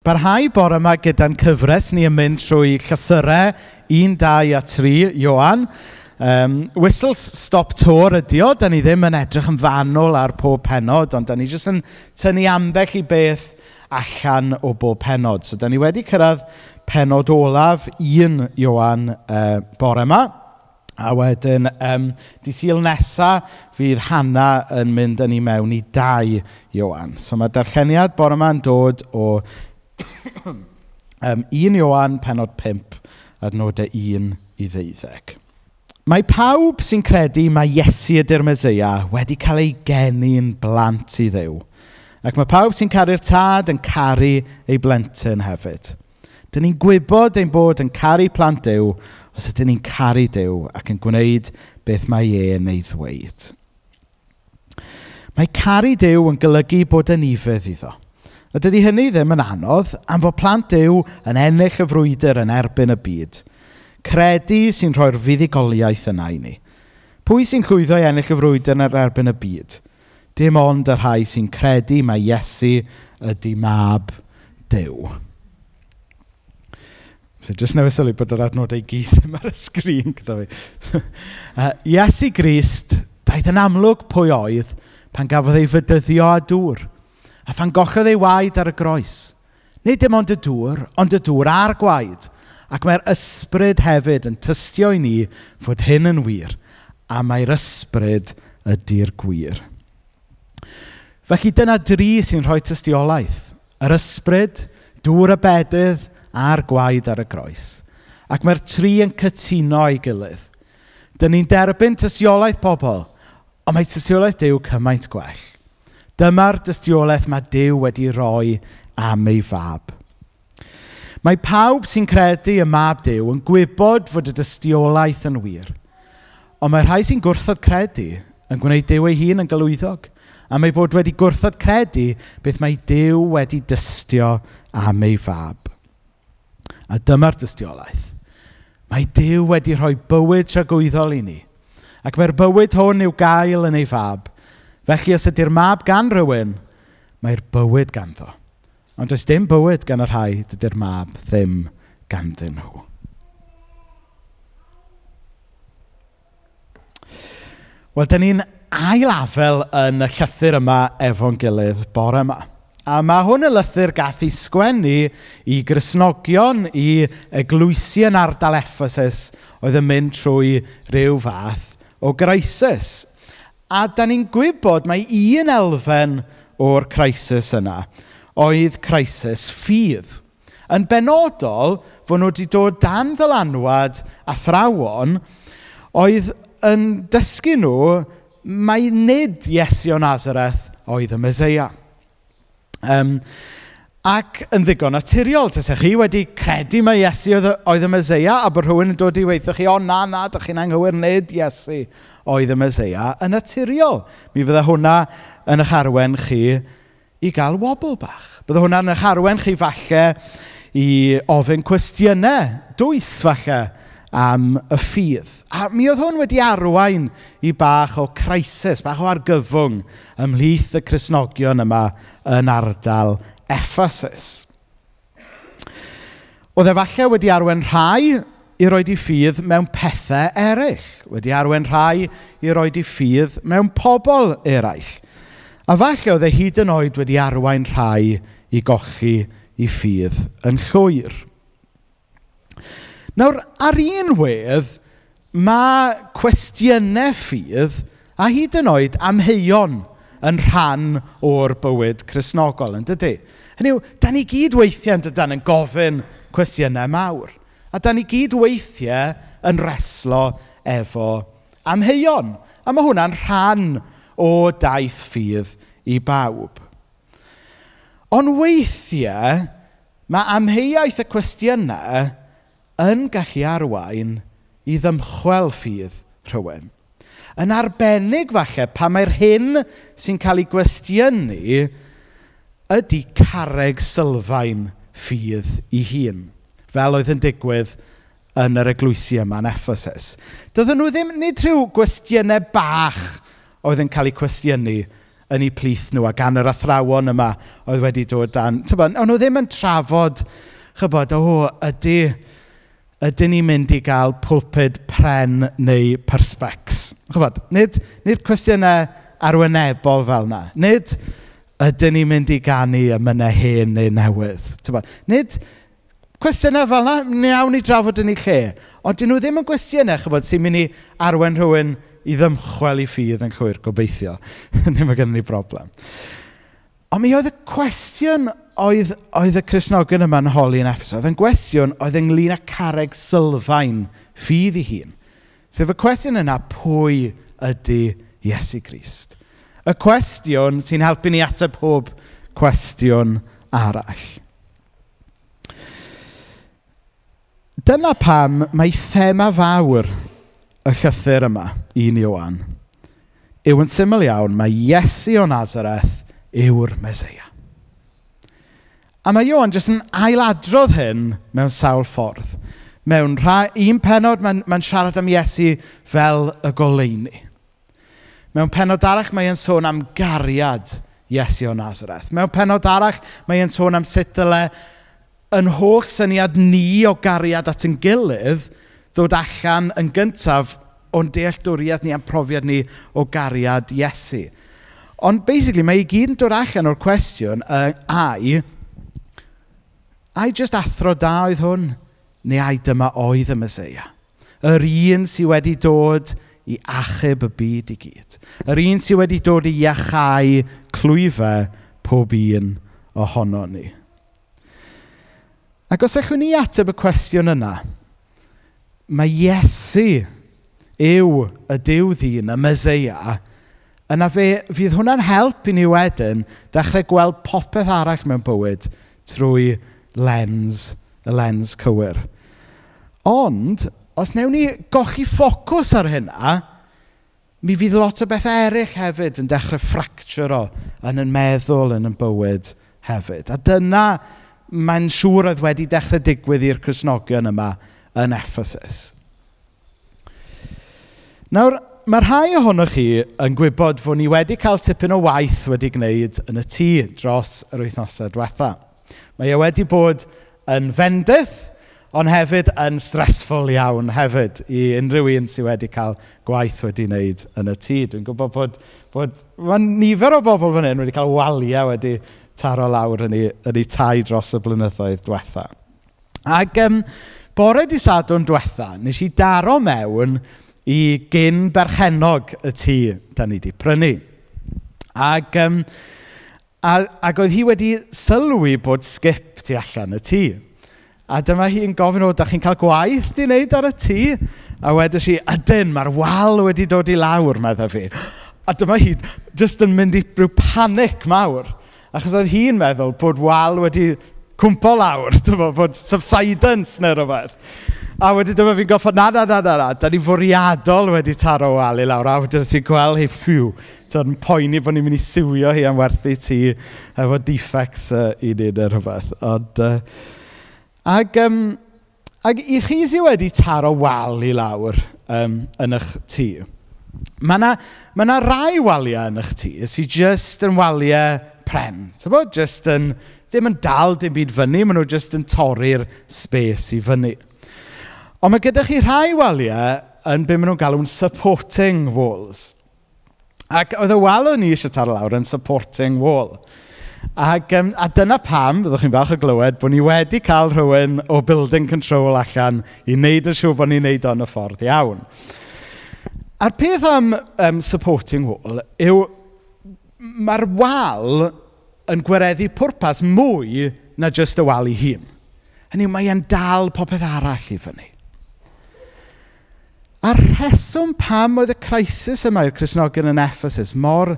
Barhau bore yma gyda'n cyfres ni yn mynd trwy llythyrau 1, 2 a 3 Ioan. Um, whistle Stop Tour ydi o. Da ni ddim yn edrych yn fanwl ar pob penod, ond da ni jyst yn tynnu ambell i beth allan o bob penod. So, da ni wedi cyrraedd penod olaf 1 Ioan uh, bore yma. A wedyn, um, di syl nesa, fydd Hanna yn mynd yn ei mewn i dau Ioan. So mae darlleniad bore yma yn dod o um, 1 Ioan penod 5 adnodau 1 i ddeuddeg. Mae pawb sy'n credu mae Iesu ydy'r Mesoea wedi cael ei geni'n blant i ddew. Ac mae pawb sy'n caru'r tad yn caru ei blentyn hefyd. Dyn ni'n gwybod ein bod yn caru plant dew os ydyn ni'n caru dew ac yn gwneud beth mae e'n ei ddweud. Mae caru dew yn golygu bod yn ifedd iddo. A dydy hynny ddim yn anodd am fod plant Duw yn ennill y frwydr yn erbyn y byd. Credu sy'n rhoi'r fuddugoliaeth yna i ni. Pwy sy'n llwyddo i ennill y frwydr yn erbyn y byd? Dim ond y rhai sy'n credu mae Iesu ydy mab Duw. So, jyst newid sylwi bod yr adnodau i gyd ddim ar y sgrin gyda fi. Iesu Grist, daeth yn amlwg pwy oedd pan gafodd ei fydyddio a dŵr – A phan gochodd ei waed ar y groes, nid dim ond y dŵr, ond y dŵr a'r gwaed. Ac mae'r ysbryd hefyd yn tystio i ni fod hyn yn wir, a mae'r ysbryd ydy'r gwir. Felly dyna dri sy'n rhoi tystiolaeth. Yr ysbryd, dŵr y bedydd a'r gwaed ar y groes. Ac mae'r tri yn cytuno ei gilydd. Dyn ni'n derbyn tystiolaeth pobl, ond mae tystiolaeth Dyw cymaint gwell. Dyma'r dystiolaeth mae Dyw wedi roi am ei fab. Mae pawb sy'n credu y mab Dyw yn gwybod fod y dystiolaeth yn wir. Ond mae rhai sy'n gwrthod credu yn gwneud Dyw ei hun yn galwyddog. A mae bod wedi gwrthod credu beth mae Dyw wedi dystio am ei fab. A dyma'r dystiolaeth. Mae Dyw wedi rhoi bywyd tragwyddol i ni. Ac mae'r bywyd hwn i'w gael yn ei fab Felly, os ydy'r mab gan rhywun, mae'r bywyd ganddo. Ond does dim bywyd gan y rhai, dydy'r mab ddim ganddyn nhw. Wel, dyn ni'n ailafel yn y llythyr yma efo'n gilydd bore yma. A mae hwn y lythyr gath i sgwennu i grisnogion i eglwysi yn ardal Ephesus oedd yn mynd trwy rhyw fath o groesus. A da ni'n gwybod mai un elfen o'r crisis yna oedd crisis ffydd. Yn benodol, fod nhw wedi dod dan ddylanwad athrawon oedd yn dysgu nhw mai nid Iesu o Nazareth oedd y Mesoea. Um, ac yn ddigon naturiol, tasech chi wedi credu mai Iesu oedd y Mesoea a bod rhywun yn dod i weithio chi, o na, na, dych chi'n anghywir, nid Iesu oedd y Mesoea yn naturiol. Mi fydda hwnna yn eich arwen chi i gael wobl bach. Bydda hwnna yn eich arwen chi falle i ofyn cwestiynau dwys falle am y ffydd. A mi oedd hwn wedi arwain i bach o crisis, bach o argyfwng ymhlith y Cresnogion yma yn ardal Ephesus. Oedd e falle wedi arwen rhai i roi i ffydd mewn pethau eraill. Wedi arwen rhai i roi i ffydd mewn pobl eraill. A falle oedd e hyd yn oed wedi arwain rhai i gochi i ffydd yn llwyr. Nawr, ar un wedd, mae cwestiynau ffydd a hyd yn oed amheuon yn rhan o'r bywyd chrysnogol, yn dydy? Hynny yw, da ni gyd weithiau yn dydan yn gofyn cwestiynau mawr. A da ni gyd weithiau yn reslo efo amheuon. A mae hwnna'n rhan o daith ffydd i bawb. Ond weithiau, mae amheuaeth y cwestiynau yn gallu arwain i ddymchwel ffydd rhywun. Yn arbennig falle pa mae'r hyn sy'n cael ei gwestiynu ydy carreg sylfaen ffydd i hun fel oedd yn digwydd yn yr eglwysi yma yn Ephesus. Doedden nhw ddim nid rhyw gwestiynau bach oedd yn cael eu cwestiynu yn eu plith nhw a gan yr athrawon yma oedd wedi dod dan. Tybod, ond nhw ddim yn trafod, chybod, o, oh, ydy, ydyn ni'n mynd i gael pwlpud pren neu perspex. Chybod, nid, nid cwestiynau arwynebol fel yna. Nid ydyn ni'n mynd i ganu y mynau hen neu newydd. Tybod, nid Cwestiynau fel yna, ni awn i drafod yn ei lle. Ond dyn nhw ddim yn gwestiynau, chybod, sy'n mynd i arwen rhywun i ddymchwel i ffydd yn llwyr gobeithio. Nid mae gennym ni broblem. Ond mi oedd y cwestiwn oedd, oedd y Cresnogion yma'n holi yn Ephesus, oedd yn gwestiwn oedd ynglyn â carreg sylfaen ffydd i hun. Sef y cwestiwn yna, pwy ydy Iesu Grist? Y cwestiwn sy'n helpu ni ateb pob cwestiwn arall. Dyna pam mae thema fawr y llythyr yma, un Iowan, yw yn syml iawn mae Iesu o Nazareth yw'r Meseia. A mae Iowan jyst yn ailadrodd hyn mewn sawl ffordd. Mewn rha, un penod mae'n mae siarad am Iesu fel y goleini. Mewn penod arall mae'n sôn am gariad Iesu o Nazareth. Mewn penod arall mae'n sôn am sut dylai yn holl syniad ni o gariad at yn gilydd ddod allan yn gyntaf o'n dealltwriaeth ni a'n profiad ni o gariad Iesu. Ond basically mae i gyd yn dod allan o'r cwestiwn uh, ai, ai just athro da oedd hwn? Neu ai dyma oedd y Mesoea? Yr un sydd wedi dod i achub y byd i gyd. Yr un sydd wedi dod i iachau clwyfau pob un ohono ni. Ac os allwn ni ateb y cwestiwn yna, mae Iesu yw y Dyw ddyn, y Meseia, yna fe, fydd hwnna'n help i ni wedyn ddechrau gweld popeth arall mewn bywyd trwy lens, y lens cywir. Ond, os newn ni gochi ffocws ar hynna, mi fydd lot o bethau eraill hefyd yn dechrau ffracturo yn yn meddwl, yn yn bywyd hefyd. A dyna mae'n siŵr oedd wedi dechrau digwydd i'r Cresnogion yma yn Ephesus. Nawr, mae rhai ohonoch chi yn gwybod fod ni wedi cael tipyn o waith wedi gwneud yn y tŷ dros yr wythnosau diwetha. Mae e wedi bod yn fendith, ond hefyd yn stressful iawn hefyd i unrhyw un sydd wedi cael gwaith wedi wneud yn y tŷ. Dwi'n gwybod bod, bod mae nifer o bobl fan hyn wedi cael waliau wedi taro lawr yn ei, yn ei tai dros y blynyddoedd diwetha. Ac um, bore di sadwn diwetha, nes i daro mewn i gyn berchenog y tŷ da ni wedi prynu. Ac, um, a, ac oedd hi wedi sylwi bod sgip tu allan y tŷ. A dyma hi'n gofyn o, da chi'n cael gwaith di wneud ar y tŷ? A wedys i, ydyn, mae'r wal wedi dod i lawr, meddwl fi. A dyma hi, jyst yn mynd i rhyw panic mawr. Achos oedd hi'n meddwl bod wal wedi cwmpo lawr, dyma, bod subsidence neu rhywbeth. A wedi dyma fi'n goffod, na, na, na, na, na, da ni fwriadol wedi taro wal i lawr. A wedyn ti'n gweld hi, ffiw, ti'n poeni bod ni'n mynd i siwio hi am werthu ti efo defects uh, i ni neu e rhywbeth. Ond, uh, ag, um, ag i chi sydd wedi taro wal i lawr um, yn eich tŷ, mae yna ma rai waliau yn eich tŷ sydd jyst yn waliau pren. Ti'n bod? just yn, ddim yn dal dim byd fyny, maen nhw just yn torri'r spes i fyny. Ond mae gyda chi rhai waliau yn be maen nhw'n galw'n supporting walls. Ac oedd y wal o'n i eisiau taro lawr yn supporting wall. Ac, um, a dyna pam, fyddwch chi'n falch o glywed, bod ni wedi cael rhywun o building control allan i wneud y siŵr bod ni'n wneud o'n y ffordd iawn. A'r peth am um, supporting wall yw mae'r wal yn gwireddu pwrpas mwy na jyst y wal ei hun. Hynny yw, mae e'n dal popeth arall i fyny. A'r rheswm pam oedd y crisis yma i'r Cresnogion yn Ephesus mor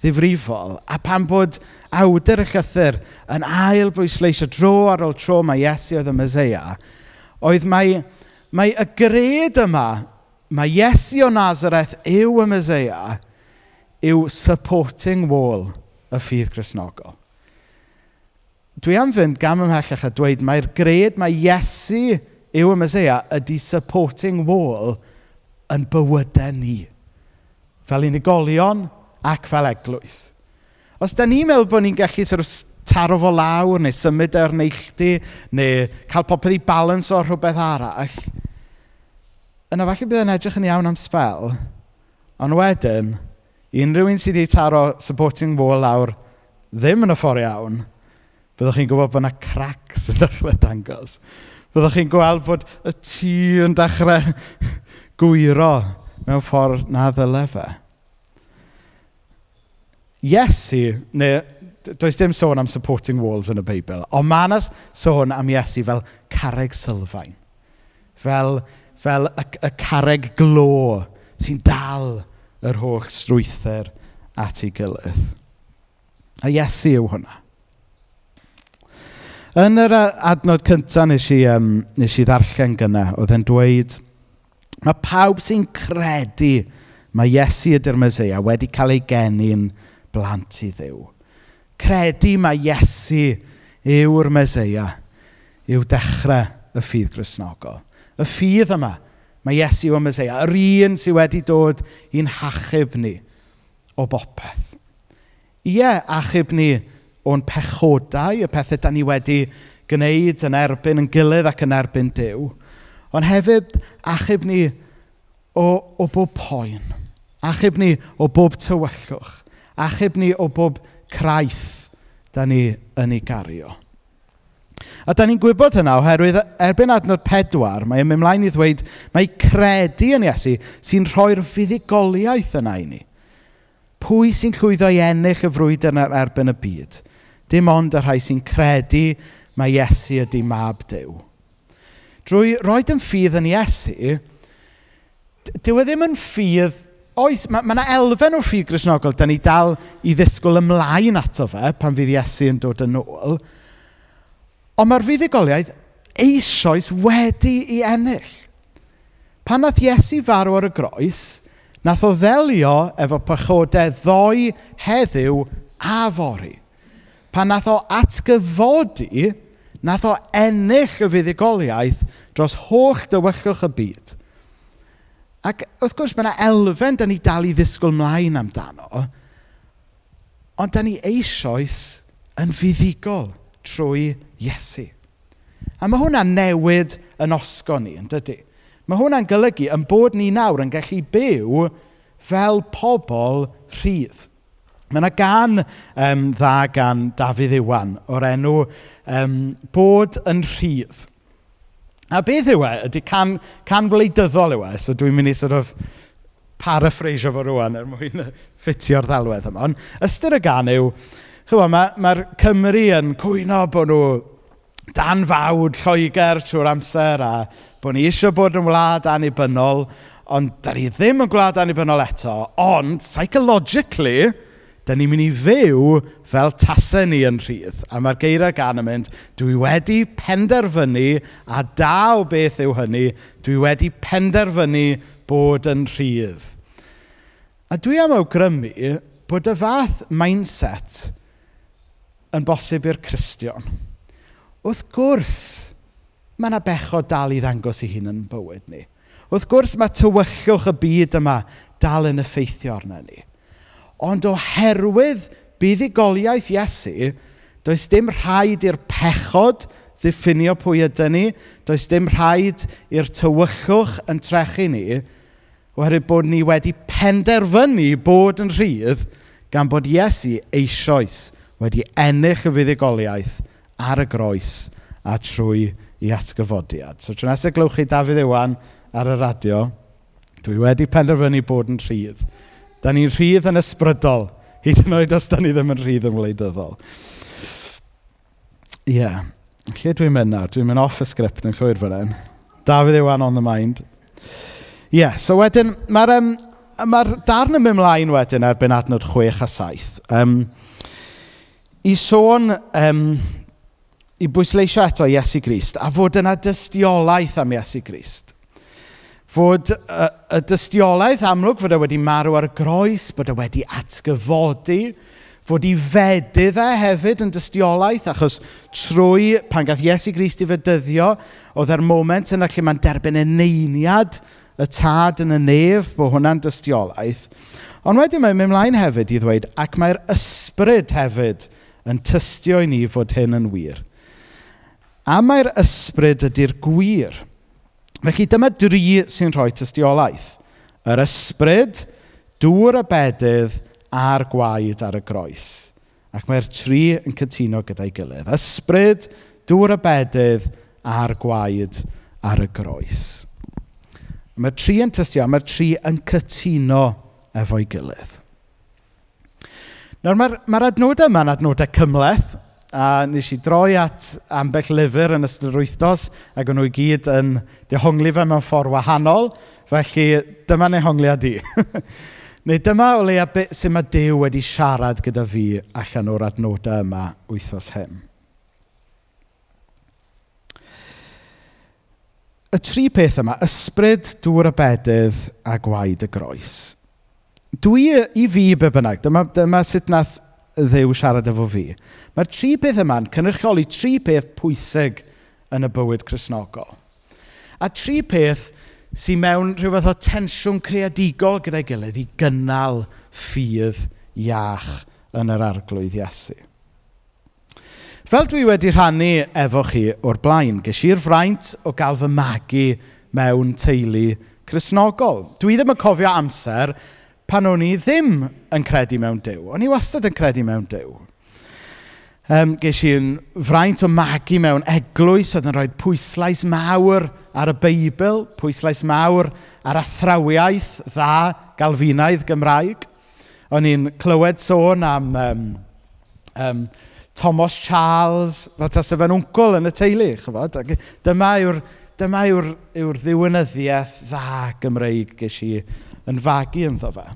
ddifrifol, a pam bod awdur y llythyr yn ail bwysleisio dro ar ôl tro mae Iesu oedd y Meseia, oedd mae, mae y gred yma, mae Iesu o Nazareth yw y Meseia, yw supporting wall y ffydd Cresnogol. Dwi am fynd gam ymhellach a dweud mae'r gred mae Iesu yw y Mesoea ydy supporting wall yn bywydau ni. Fel unigolion ac fel eglwys. Os da ni'n meddwl bod ni'n gallu sort of taro fo lawr, neu symud o'r neilltu, neu cael popeth i balans o rhywbeth arall, yna falle bydd yn edrych yn iawn am spel, ond wedyn, Unrhyw un sydd wedi taro supporting wall lawr ddim yn y ffordd iawn, byddwch chi'n gwybod bod yna cracks yn dechrau dangos. Byddwch chi'n gweld bod y tŷ yn dechrau gwyro mewn ffordd na ddyle fe. Iesu, neu does dim sôn am supporting walls yn y Beibl, ond mae yna sôn am Iesu fel carreg sylfaen. Fel, fel y, y carreg glo sy'n dal yr holl strwythyr at ei gilydd. A Iesu yw hwnna. Yn yr adnod cyntaf nes i, um, nes i ddarllen gyna, oedd e'n dweud, mae pawb sy'n credu mae Iesu ydy'r Mesoea wedi cael ei genu'n blant i ddiw. Credu mae Iesu yw'r Mesoea, yw dechrau y ffydd grisnogol. Y ffydd yma, Mae Iesu o Mesoea, yr un sydd wedi dod i'n hachub ni o bopeth. Ie, achub ni o'n pechodau, y pethau da ni wedi gwneud yn erbyn yn gilydd ac yn erbyn Dyw, ond hefyd achub ni o, o bob poen, achub ni o bob tywyllwch, achub ni o bob craith da ni yn ei gario. A da ni'n gwybod hynna oherwydd erbyn adnod pedwar, mae e'n mynd mlaen i ddweud mai credu yn Iesu sy'n rhoi'r fuddugoliaeth yna i ni. Pwy sy'n llwyddo i ennill y frwydr yn erbyn y byd? Dim ond y rhai sy'n credu mae Iesu ydy mab Dyw. Drwy roed yn ffydd yn Iesu, dyw e ddim yn ffydd oes, mae yna elfen o ffydd grisnogol, da ni dal i ddisgwyl ymlaen ato fe pan fydd Iesu yn dod yn ôl, Ond mae'r fuddugoliaeth eisoes wedi i ennill. Pan nath Iesu farw ar y groes, nath o ddelio efo pechodau ddoi heddiw a fori. Pan nath o atgyfodi, nath o ennill y fuddugoliaeth dros holl dywyllwch y byd. Ac wrth gwrs, mae yna elfen da ni dal i ddisgwyl mlaen amdano, ond da ni eisoes yn fuddigol trwy Iesu. A mae hwnna'n newid yn osgo ni, yn dydy. Mae hwnna'n golygu yn bod ni nawr yn gallu byw fel pobl rhydd. Mae yna gan um, dda gan Dafydd Iwan o'r enw um, bod yn rhydd. A beth yw e? Ydy can, can wleidyddol yw e, so dwi'n mynd i sort of paraphrasio fo rwan er mwyn ffitio'r ddelwedd yma. Ond ystyr y gan yw, Chwa, mae'r ma, Cymru yn cwyno bod nhw dan fawd Lloegr trwy'r amser a bod ni eisiau bod yn wlad annibynnol, ond da ni ddim yn gwlad annibynnol eto, ond psychologically, da ni'n mynd i fyw fel tasau ni yn rhydd. A mae'r geiriau gan yn mynd, dwi wedi penderfynu, a da o beth yw hynny, dwi wedi penderfynu bod yn rhydd. A dwi am awgrymu bod y fath mindset yn bosib i'r Cristion? Wrth gwrs, mae yna bechod dal i ddangos ei hun yn bywyd ni. Wrth gwrs, mae tywyllwch y byd yma dal yn effeithio arna ni. Ond oherwydd buddigoliaeth Iesu, does dim rhaid i'r pechod ddiffinio pwy ydyn ni, does dim rhaid i'r tywyllwch yn trechu ni, oherwydd bod ni wedi penderfynu bod yn rhydd gan bod Iesu eisoes wedi ennill y fuddugoliaeth ar y groes a trwy i atgyfodiad. So tro nesaf glywch chi Dafydd Iwan ar y radio, dwi wedi penderfynu bod yn rhydd. Da ni'n rhydd yn ysbrydol, hyd yn oed os da ni ddim yn rhydd yn wleidyddol. Ie, yeah. lle dwi'n mynd nawr? Dwi'n mynd off y sgript yn llwyr fan hyn. Dafydd Iwan on the mind. Ie, yeah, so wedyn, mae'r um, mae darn yn mynd mlaen wedyn erbyn adnod 6 a 7. Um, i sôn, um, i bwysleisio eto Iesu Grist, a fod yna dystiolaeth am Iesu Grist. Fod y, y dystiolaeth amlwg fod e wedi marw ar y groes, bod e wedi atgyfodi, fod i fedydd e hefyd yn dystiolaeth, achos trwy pan gath Iesu Grist i fedyddio, oedd e'r moment yna lle mae'n derbyn eneiniad y tad yn y nef, bod hwnna'n dystiolaeth. Ond wedyn mae'n mynd mlaen hefyd i ddweud, ac mae'r ysbryd hefyd yn tystio i ni fod hyn yn wir. A mae'r ysbryd ydy'r gwir. Felly dyma dri sy'n rhoi tystiolaeth. Yr ysbryd, dŵr y bedydd a'r gwaed ar y groes. Ac mae'r tri yn cytuno gyda'i gilydd. Ysbryd, dŵr y bedydd a'r gwaed ar y groes. Mae'r tri yn tystio, mae'r tri yn cytuno efo'i gilydd. Nawr mae'r ma adnodau yma yn adnodau cymleth, a wnes i droi at ambell lyfr yn ystod yr wythnos ac o'n nhw i gyd yn dehongli fe mewn ffordd wahanol. Felly dyma'n ehongliad i. Neu dyma o leia beth sy'n mae Dyw wedi siarad gyda fi allan o'r adnodau yma wythnos hyn. Y tri peth yma, ysbryd, dŵr y bedydd a gwaed y groes. Dwi, i fi be bynnag, dyma, dyma sut nath ddew siarad efo fi. Mae'r tri peth yma'n cynrychioli tri peth pwysig yn y bywyd chrysnogol. A tri peth sy'n mewn rhyw fath o tensiwn creadigol gyda'i gilydd i gynnal ffydd iach yn yr arglwydd Iesu. Fel dwi wedi rhannu efo chi o'r blaen, ges i'r fraint o gael fy magu mewn teulu chrysnogol. Dwi ddim yn cofio amser pan o'n i ddim yn credu mewn Dyw. O'n i wastad yn credu mewn Dyw. Um, ges i'n fraint o magu mewn eglwys oedd yn rhoi pwyslais mawr ar y Beibl, pwyslais mawr ar athrawiaeth dda galfinaidd Gymraeg. O'n i'n clywed sôn am um, um, Thomas Charles, fel tasau fe'n wncl yn y teulu, chyfod. Dyma yw'r dyma yw'r yw ddiwynyddiaeth dda Gymreig ges i yn fagu ynddo fe.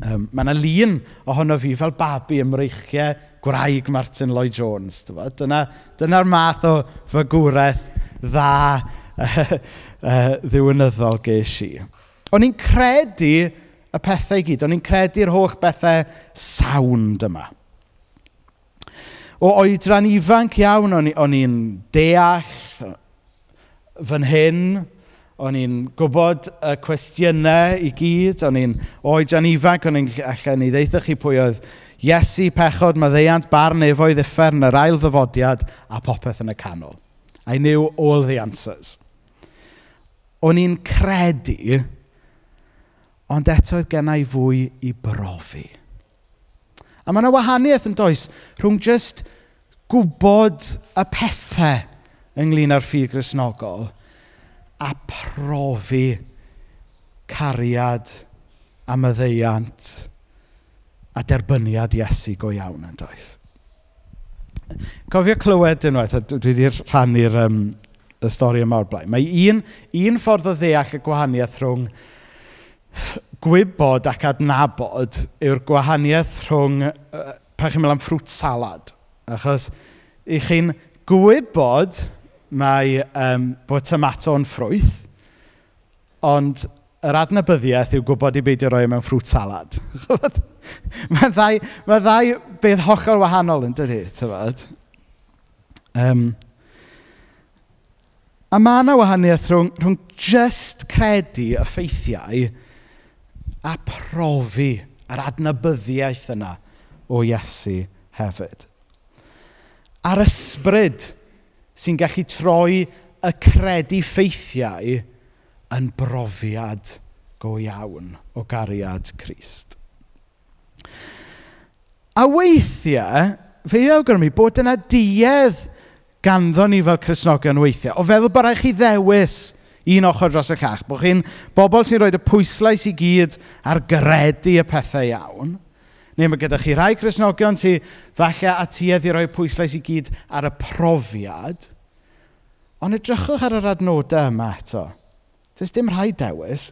Um, mae yna lun ohono fi fel babi ym mreichiau gwraig Martin Lloyd-Jones. Dyna'r dyna math o fagwraeth dda uh, uh, ddiwynyddol ges i. O'n i'n credu y pethau i gyd. O'n i'n credu'r holl bethau sound yma. O oedran ifanc iawn, o'n i'n deall fan hyn, O'n i'n gwybod y cwestiynau i gyd. O'n i'n oedran ifanc. O'n i'n allan i ddeitha chi pwy oedd Iesu, pechod, maddeiant, barn, efoedd, uffern, yr ail ddyfodiad a popeth yn y canol. I knew all the answers. O'n i'n credu, ond eto oedd gennau fwy i brofi. A mae yna wahaniaeth yn does rhwng just gwybod y pethau ynglyn â'r ffydd grisnogol a profi cariad a myddeiant a derbyniad Iesu go iawn yn does. Cofio clywed unwaith, a dwi wedi rhannu'r um, y stori yma o'r blaen. Mae un, un ffordd o ddeall y gwahaniaeth rhwng gwybod ac adnabod yw'r gwahaniaeth rhwng, uh, pa chi'n meddwl am ffrwt salad. Achos i chi'n gwybod mae um, bod tomato'n ffrwyth, ond yr adnabyddiaeth yw gwybod i beidio roi e mewn ffrwt salad. mae ddau, mae ddau beth hollol wahanol yn dydy, tyfod. Um, a mae yna wahaniaeth rhwng, rhwng just credu y ffeithiau a profi yr adnabyddiaeth yna o Iesu hefyd. A'r ysbryd sy'n gallu troi y credu ffeithiau yn brofiad go iawn o gariad Christ. A weithiau, fe awgrymu bod yna duedd ganddo ni fel Cresnogion weithiau, o feddwl bod rhaid chi ddewis un ochr dros y llach, bod chi'n bobl sy'n rhoi y pwyslais i gyd ar gredu y pethau iawn – Neu mae gyda chi rhai Cresnogion sy'n falle a tuedd i roi pwyslais i gyd ar y profiad. Ond edrychwch ar yr adnodau yma eto. Does dim rhai dewis.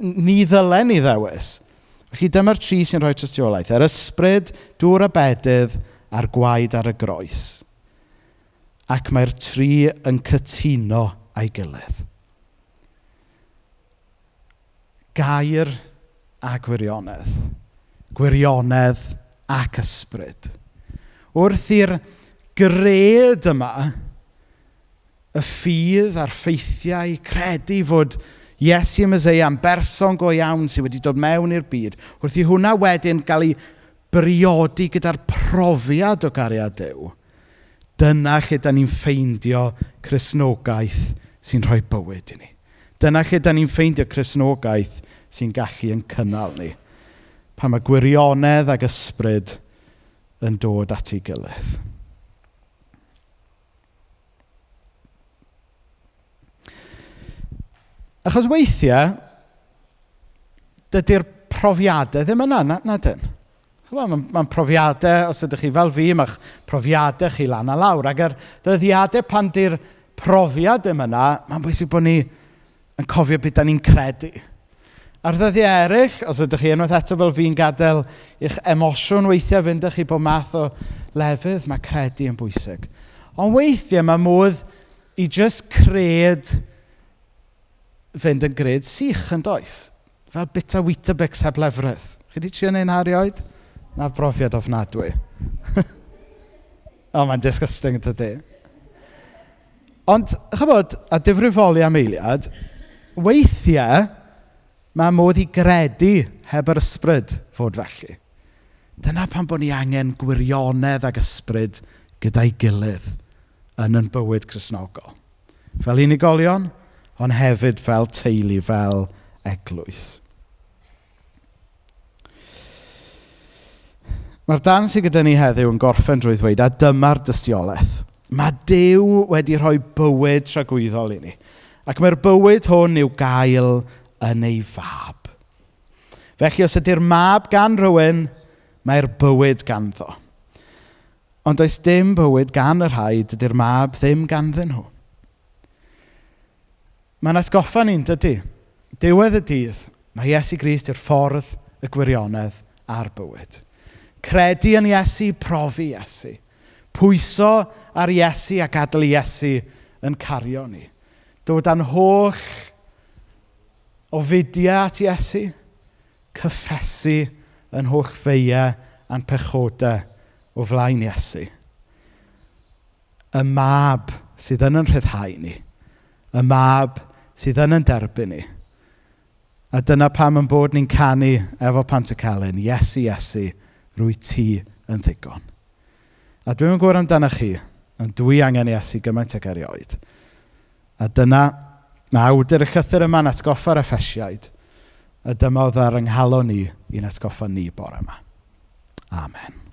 Ni ddylen ni ddewis. Felly dyma'r tri sy'n rhoi tystiolaeth. Yr ysbryd, dŵr y bedydd, a'r gwaed ar y groes. Ac mae'r tri yn cytuno a'i gilydd. Gair a gwirionedd gwirionedd ac ysbryd. Wrth i'r gred yma, y ffydd a'r ffeithiau, credu fod Iesu y Mesoea yn berson go iawn sydd wedi dod mewn i'r byd, wrth i hwnna wedyn gael ei briodi gyda'r profiad o gariad Dyw, dyna lle da ni'n ffeindio chrysnogaeth sy'n rhoi bywyd i ni. Dyna lle da ni'n ffeindio chrysnogaeth sy'n gallu yn cynnal ni pan mae gwirionedd ac ysbryd yn dod at ei gilydd. Achos weithiau, dydy'r profiadau ddim yna, nad na yn. Mae'n ma, ma profiadau, os ydych chi fel fi, mae'ch profiadau chi lan a lawr. Ac yr dyddiadau pan di'r profiad ddim yna, mae'n bwysig bod ni yn cofio beth da ni'n credu. Ar ddyddiau eraill, os ydych chi unwaith eto fel fi'n gadael eich emosiwn weithiau fynd chi bod math o lefydd, mae credu yn bwysig. Ond weithiau mae modd i just cred fynd yn gred sych yn does. Fel bita Weetabix heb lefrydd. Chi wedi trio neu'n harioed? Na brofiad ofnadwy. o, mae'n disgusting yn tydi. Ond, chybod, a difrifoli am eiliad, weithiau, mae modd i gredu heb yr ysbryd fod felly. Dyna pan bod ni angen gwirionedd ag ysbryd gyda'i gilydd yn yn bywyd chrysnogol. Fel unigolion, ond hefyd fel teulu, fel eglwys. Mae'r dan sydd gyda ni heddiw yn gorffen drwy ddweud, a dyma'r dystiolaeth. Mae Dyw wedi rhoi bywyd tragwyddol i ni. Ac mae'r bywyd hwn i'w gael yn ei fab. Felly, os ydy'r mab gan rhywun, mae'r bywyd ganddo. Ond does dim bywyd gan yr rhaid, ydy'r mab ddim ganddyn nhw. Mae'n atgoffa ni'n dydy. Diwedd y dydd, mae Iesu Grist yw'r ffordd, y gwirionedd a'r bywyd. Credu yn Iesu, profi Iesu. Pwyso ar Iesu a gadael Iesu yn cario ni. Dod â'n holl o fudiau at Iesu, cyffesu yn holl feiau a'n pechodau o flaen Iesu. Y mab sydd yn yn rhyddhau ni. Y mab sydd yn yn derbyn ni. A dyna pam yn bod ni'n canu efo Pantacalyn, Iesu, Iesu, rwy ti yn ddigon. A dwi'n gwybod amdano chi, ond dwi angen Iesu gymaint ag erioed. A dyna Mae awdur y llythyr yma'n atgoffa'r effesiaid. A dyma oedd ar ynghalon ni i'n atgoffa ni bore yma. Amen.